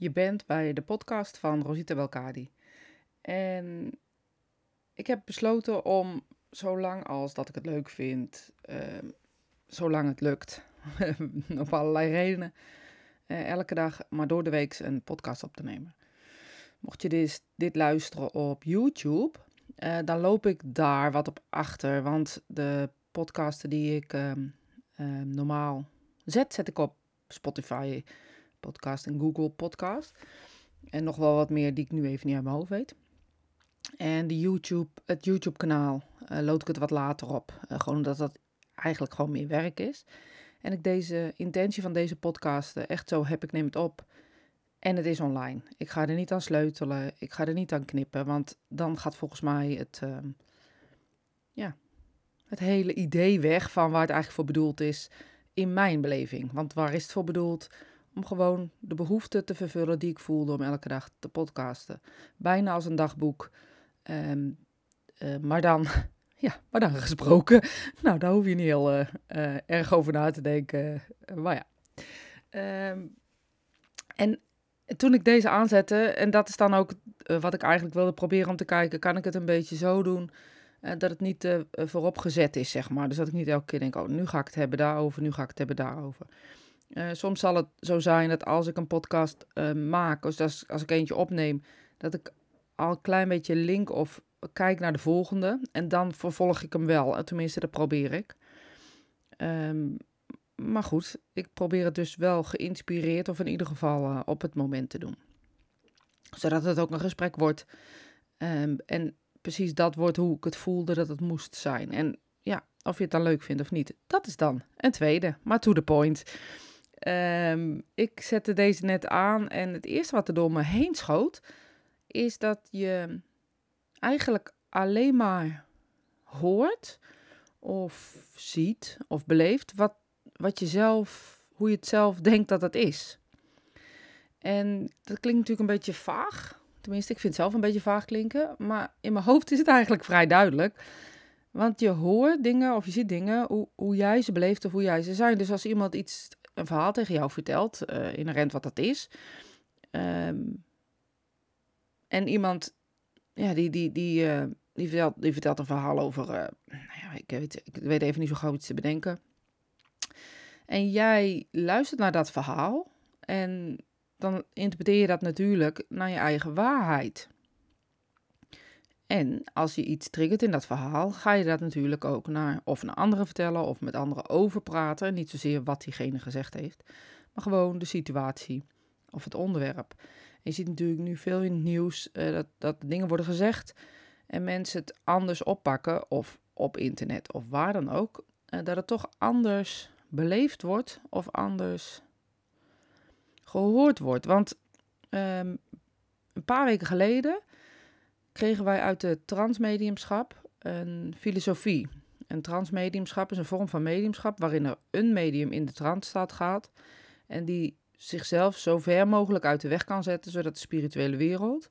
Je bent bij de podcast van Rosita Belkadi. En ik heb besloten om, zolang als dat ik het leuk vind, uh, zolang het lukt, op allerlei redenen, uh, elke dag, maar door de week een podcast op te nemen. Mocht je dit, dit luisteren op YouTube, uh, dan loop ik daar wat op achter. Want de podcasten die ik ehm, ehm, normaal zet, zet ik op Spotify podcast en Google podcast. En nog wel wat meer die ik nu even niet uit mijn hoofd weet. En de YouTube, het YouTube kanaal uh, ik het wat later op. Uh, gewoon omdat dat eigenlijk gewoon meer werk is. En ik deze intentie van deze podcast echt zo heb, ik neem het op. En het is online. Ik ga er niet aan sleutelen. Ik ga er niet aan knippen. Want dan gaat volgens mij het, uh, ja, het hele idee weg van waar het eigenlijk voor bedoeld is. In mijn beleving. Want waar is het voor bedoeld? Om gewoon de behoefte te vervullen die ik voelde om elke dag te podcasten. Bijna als een dagboek. Um, uh, maar dan, ja, maar dan gesproken. Nou, daar hoef je niet heel uh, uh, erg over na te denken. maar ja. Um, en toen ik deze aanzette, en dat is dan ook wat ik eigenlijk wilde proberen om te kijken, kan ik het een beetje zo doen dat het niet voorop gezet is, zeg maar. Dus dat ik niet elke keer denk, oh, nu ga ik het hebben daarover, nu ga ik het hebben daarover. Uh, soms zal het zo zijn dat als ik een podcast uh, maak, dus als, als ik eentje opneem, dat ik al een klein beetje link of kijk naar de volgende. En dan vervolg ik hem wel. Tenminste, dat probeer ik. Um, maar goed, ik probeer het dus wel geïnspireerd of in ieder geval op het moment te doen. Zodat het ook een gesprek wordt. Um, en precies dat wordt hoe ik het voelde dat het moest zijn. En ja, of je het dan leuk vindt of niet, dat is dan een tweede. Maar to the point. Um, ik zette deze net aan en het eerste wat er door me heen schoot, is dat je eigenlijk alleen maar hoort of ziet of beleeft wat, wat je zelf, hoe je het zelf denkt dat het is. En dat klinkt natuurlijk een beetje vaag. Tenminste, ik vind het zelf een beetje vaag klinken. Maar in mijn hoofd is het eigenlijk vrij duidelijk. Want je hoort dingen of je ziet dingen hoe, hoe jij ze beleeft of hoe jij ze zijn. Dus als iemand iets een verhaal tegen jou vertelt, uh, inherent wat dat is. Um, en iemand, ja, die, die, die, uh, die, vertelt, die vertelt een verhaal over, uh, nou ja, ik weet, ik weet even niet zo gauw iets te bedenken. En jij luistert naar dat verhaal en dan interpreteer je dat natuurlijk naar je eigen waarheid. En als je iets triggert in dat verhaal, ga je dat natuurlijk ook naar of naar anderen vertellen of met anderen over praten. Niet zozeer wat diegene gezegd heeft, maar gewoon de situatie of het onderwerp. En je ziet natuurlijk nu veel in het nieuws uh, dat, dat dingen worden gezegd en mensen het anders oppakken of op internet of waar dan ook. Uh, dat het toch anders beleefd wordt of anders gehoord wordt. Want um, een paar weken geleden kregen wij uit de transmediumschap een filosofie. Een transmediumschap is een vorm van mediumschap waarin er een medium in de transstaat gaat en die zichzelf zo ver mogelijk uit de weg kan zetten, zodat de spirituele wereld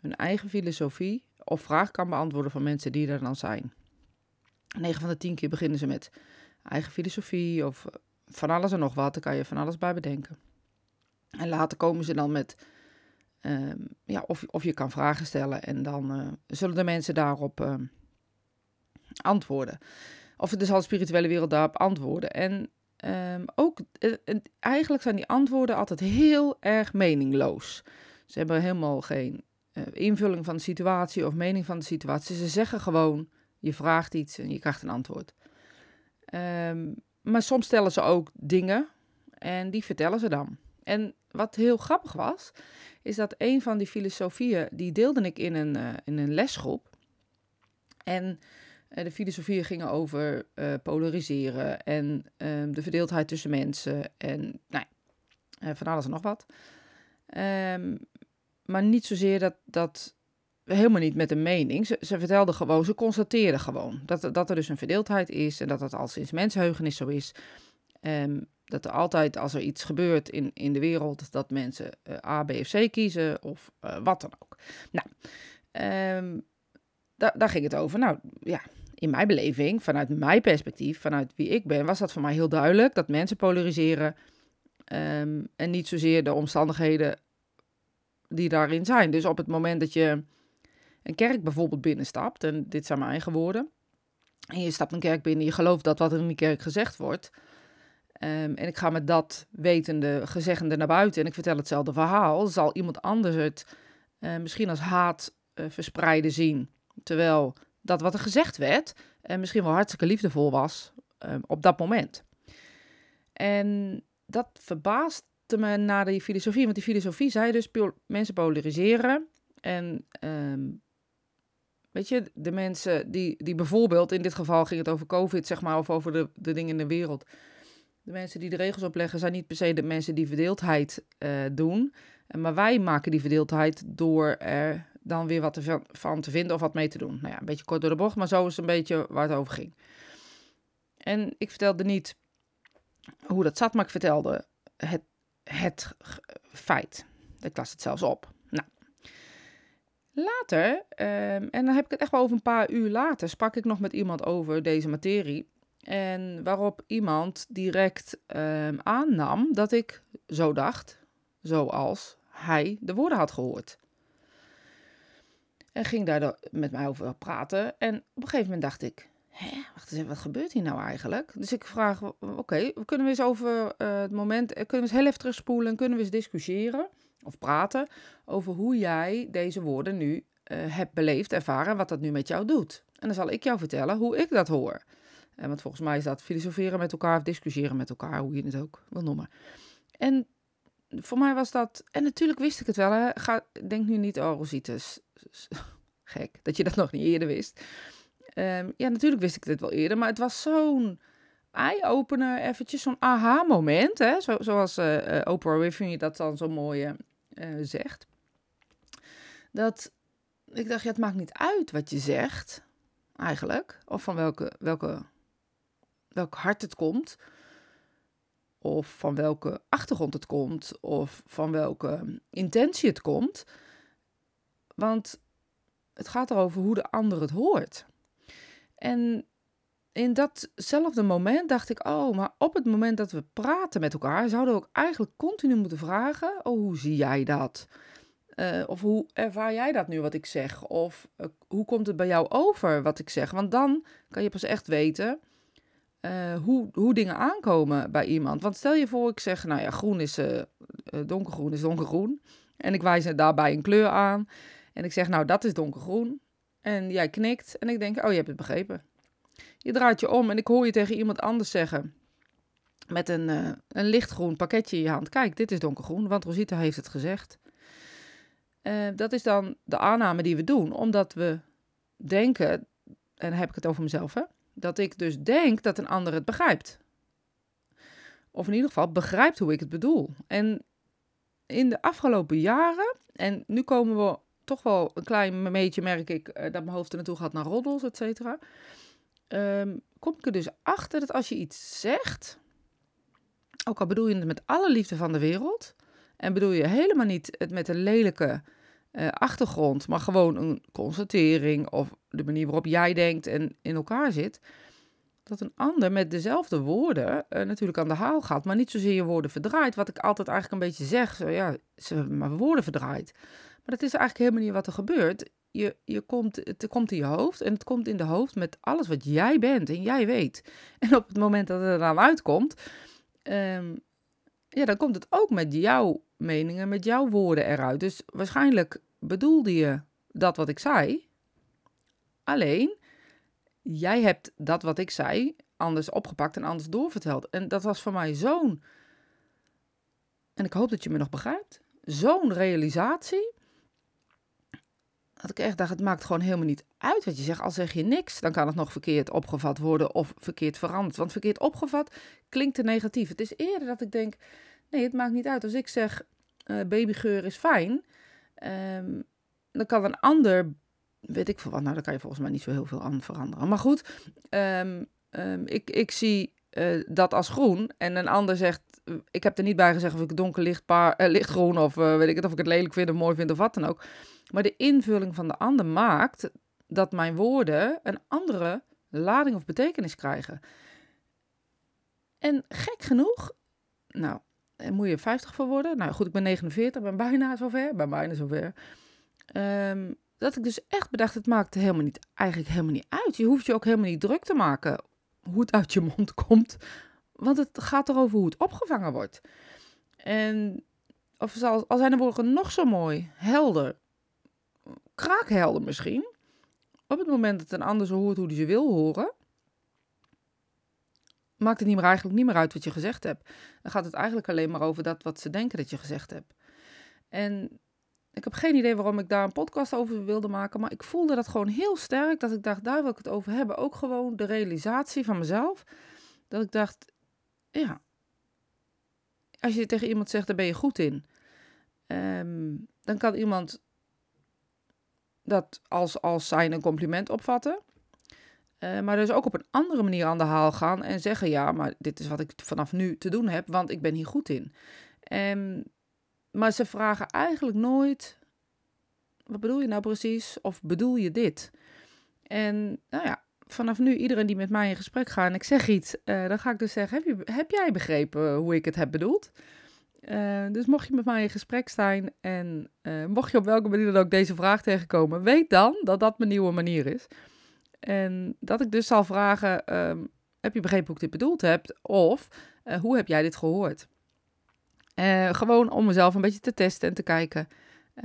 hun eigen filosofie of vraag kan beantwoorden van mensen die er dan zijn. 9 van de 10 keer beginnen ze met eigen filosofie of van alles en nog wat, daar kan je van alles bij bedenken. En later komen ze dan met Um, ja, of, of je kan vragen stellen en dan uh, zullen de mensen daarop uh, antwoorden. Of de zal de spirituele wereld daarop antwoorden. En um, ook, uh, eigenlijk zijn die antwoorden altijd heel erg meningloos. Ze hebben helemaal geen invulling van de situatie of mening van de situatie. Ze zeggen gewoon, je vraagt iets en je krijgt een antwoord. Maar soms stellen ze ook dingen en die vertellen ze dan. En wat heel grappig was, is dat een van die filosofieën, die deelde ik in een, uh, in een lesgroep. En uh, de filosofieën gingen over uh, polariseren en um, de verdeeldheid tussen mensen en nou, van alles en nog wat. Um, maar niet zozeer dat, dat helemaal niet met een mening. Ze, ze vertelden gewoon, ze constateerden gewoon dat, dat er dus een verdeeldheid is en dat dat al sinds mensheugenis zo is. Um, dat er altijd, als er iets gebeurt in, in de wereld, dat mensen uh, A, B of C kiezen of uh, wat dan ook. Nou, da daar ging het over. Nou ja, in mijn beleving, vanuit mijn perspectief, vanuit wie ik ben, was dat voor mij heel duidelijk dat mensen polariseren um, en niet zozeer de omstandigheden die daarin zijn. Dus op het moment dat je een kerk bijvoorbeeld binnenstapt, en dit zijn mijn eigen woorden, en je stapt een kerk binnen, je gelooft dat wat er in die kerk gezegd wordt. Ehm, en ik ga met dat wetende, gezeggende naar buiten en ik vertel hetzelfde verhaal, zal iemand anders het uh, misschien als haat uh, verspreiden zien. Terwijl dat wat er gezegd werd, uh, misschien wel hartstikke liefdevol was ehm, op dat moment. En dat verbaasde me naar die filosofie, want die filosofie zei dus mensen polariseren en um, Weet je, de mensen die, die bijvoorbeeld, in dit geval ging het over COVID, zeg maar, of over de, de dingen in de wereld. De mensen die de regels opleggen zijn niet per se de mensen die verdeeldheid uh, doen. Maar wij maken die verdeeldheid door er dan weer wat van te vinden of wat mee te doen. Nou ja, een beetje kort door de bocht, maar zo is een beetje waar het over ging. En ik vertelde niet hoe dat zat, maar ik vertelde het, het feit. Ik las het zelfs op. Later, um, en dan heb ik het echt wel over een paar uur later, sprak ik nog met iemand over deze materie. En waarop iemand direct um, aannam dat ik zo dacht, zoals hij de woorden had gehoord. En ging daar met mij over praten. En op een gegeven moment dacht ik, Hé, wacht eens wat gebeurt hier nou eigenlijk? Dus ik vraag, oké, okay, kunnen we eens over uh, het moment, kunnen we eens heel even terugspoelen en kunnen we eens discussiëren? of praten over hoe jij deze woorden nu uh, hebt beleefd, ervaren, wat dat nu met jou doet. En dan zal ik jou vertellen hoe ik dat hoor. En want volgens mij is dat filosoferen met elkaar of discussiëren met elkaar, hoe je het ook wil noemen. En voor mij was dat, en natuurlijk wist ik het wel, hè. Ga, denk nu niet, oh gek, dat je dat nog niet eerder wist. Um, ja, natuurlijk wist ik dit wel eerder, maar het was zo'n eye-opener, eventjes zo'n aha-moment, hè. Zo, zoals uh, Oprah Winfrey dat dan zo mooi zegt. Dat ik dacht, ja, het maakt niet uit wat je zegt, eigenlijk. Of van welke, welke, welk hart het komt. Of van welke achtergrond het komt. Of van welke intentie het komt. Want het gaat erover hoe de ander het hoort. En in datzelfde moment dacht ik, oh, maar op het moment dat we praten met elkaar, zouden we ook eigenlijk continu moeten vragen, oh, hoe zie jij dat? Uh, of hoe ervaar jij dat nu wat ik zeg? Of uh, hoe komt het bij jou over wat ik zeg? Want dan kan je pas echt weten uh, hoe, hoe dingen aankomen bij iemand. Want stel je voor, ik zeg, nou ja, groen is donkergroen is donkergroen. En ik wijs daarbij een kleur aan. En ik zeg, nou, dat is donkergroen. En jij knikt en ik denk, oh, je hebt het begrepen. Je draait je om en ik hoor je tegen iemand anders zeggen. Met een, uh, een lichtgroen pakketje in je hand. Kijk, dit is donkergroen, want Rosita heeft het gezegd. Uh, dat is dan de aanname die we doen, omdat we denken, en dan heb ik het over mezelf, hè, dat ik dus denk dat een ander het begrijpt. Of in ieder geval begrijpt hoe ik het bedoel. En in de afgelopen jaren, en nu komen we toch wel een klein beetje, merk ik, uh, dat mijn hoofd er naartoe gaat naar roddels, et cetera um, kom ik er dus achter dat als je iets zegt, ook al bedoel je het met alle liefde van de wereld, en bedoel je helemaal niet het met een lelijke uh, achtergrond, maar gewoon een constatering of de manier waarop jij denkt en in elkaar zit, dat een ander met dezelfde woorden uh, natuurlijk aan de haal gaat, maar niet zozeer je woorden verdraait, wat ik altijd eigenlijk een beetje zeg, zo ja, ze maar woorden verdraaid. Maar dat is eigenlijk helemaal niet wat er gebeurt je, je komt, het komt in je hoofd en het komt in de hoofd met alles wat jij bent en jij weet. En op het moment dat het er dan uitkomt, um, ja, dan komt het ook met jouw meningen, met jouw woorden eruit. Dus waarschijnlijk bedoelde je dat wat ik zei. Alleen, jij hebt dat wat ik zei anders opgepakt en anders doorverteld. En dat was voor mij zo'n. En ik hoop dat je me nog begrijpt. Zo'n realisatie dat ik echt dacht, het maakt gewoon helemaal niet uit wat je zegt. Al zeg je niks, dan kan het nog verkeerd opgevat worden of verkeerd veranderd. Want verkeerd opgevat klinkt te negatief. Het is eerder dat ik denk, nee, het maakt niet uit. Als ik zeg, uh, babygeur is fijn, um, dan kan een ander, weet ik veel wat, nou, dan kan je volgens mij niet zo heel veel aan veranderen. Maar goed, um, um, ik, ik zie uh, dat als groen en een ander zegt, ik heb er niet bij gezegd of ik donker licht, paar, uh, lichtgroen of weet ik het, of ik het lelijk vind of mooi vind of wat dan ook. Maar de invulling van de ander maakt dat mijn woorden een andere lading of betekenis krijgen. En gek genoeg, nou, en moet je 50 voor worden? Nou goed, ik ben 49, ben bijna zover. Ben bijna zover. Um, dat ik dus echt bedacht, het maakt helemaal niet, eigenlijk helemaal niet uit. Je hoeft je ook helemaal niet druk te maken hoe het uit je mond komt. Want het gaat erover hoe het opgevangen wordt. En of al, al zijn de woorden nog zo mooi, helder, kraakhelder misschien. Op het moment dat een ander zo hoort hoe hij ze wil horen, maakt het niet meer, eigenlijk niet meer uit wat je gezegd hebt. Dan gaat het eigenlijk alleen maar over dat wat ze denken dat je gezegd hebt. En ik heb geen idee waarom ik daar een podcast over wilde maken, maar ik voelde dat gewoon heel sterk. Dat ik dacht, daar wil ik het over hebben. Ook gewoon de realisatie van mezelf. Dat ik dacht, ja, als je tegen iemand zegt, daar ben je goed in. Ehm, dan kan iemand dat als, als zijn een compliment opvatten. Uh, maar dus ook op een andere manier aan de haal gaan en zeggen: Ja, maar dit is wat ik vanaf nu te doen heb, want ik ben hier goed in. Um, maar ze vragen eigenlijk nooit: Wat bedoel je nou precies? Of bedoel je dit? En nou ja, vanaf nu, iedereen die met mij in gesprek gaat en ik zeg iets, uh, dan ga ik dus zeggen: Heb, je, heb jij begrepen hoe ik het heb bedoeld? Uh, dus mocht je met mij in gesprek zijn en mocht je op welke manier dan ook deze vraag tegenkomen, weet dan dat dat mijn nieuwe manier is. En dat ik dus zal vragen: um, Heb je begrepen hoe ik dit bedoeld heb? Of uh, hoe heb jij dit gehoord? gewoon om mezelf een beetje te testen en te kijken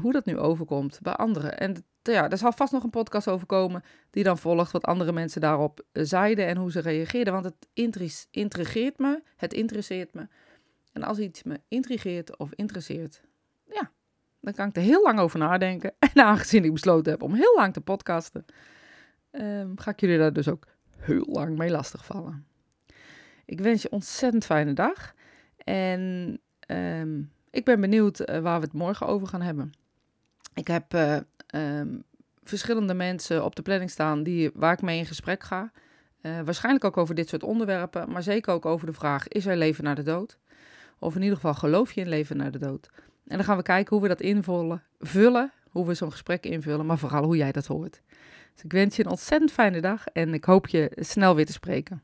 hoe dat nu overkomt bij anderen. En ja, er zal vast nog een podcast over komen die dan volgt wat andere mensen daarop zeiden en hoe ze reageerden. Want het intrigeert me, het interesseert me. En als iets me intrigeert of interesseert, ja, dan kan ik er heel lang over nadenken. En aangezien ik besloten heb om heel lang te podcasten, um, ga ik jullie daar dus ook heel lang mee lastigvallen. Ik wens je ontzettend fijne dag. En um, ik ben benieuwd uh, waar we het morgen over gaan hebben. Ik heb uh, um, verschillende mensen op de planning staan die, waar ik mee in gesprek ga. Uh, waarschijnlijk ook over dit soort onderwerpen, maar zeker ook over de vraag: is er leven na de dood? Of in ieder geval geloof je in leven na de dood? En dan gaan we kijken hoe we dat invullen, vullen, hoe we zo'n gesprek invullen, maar vooral hoe jij dat hoort. Dus ik wens je een ontzettend fijne dag en ik hoop je snel weer te spreken.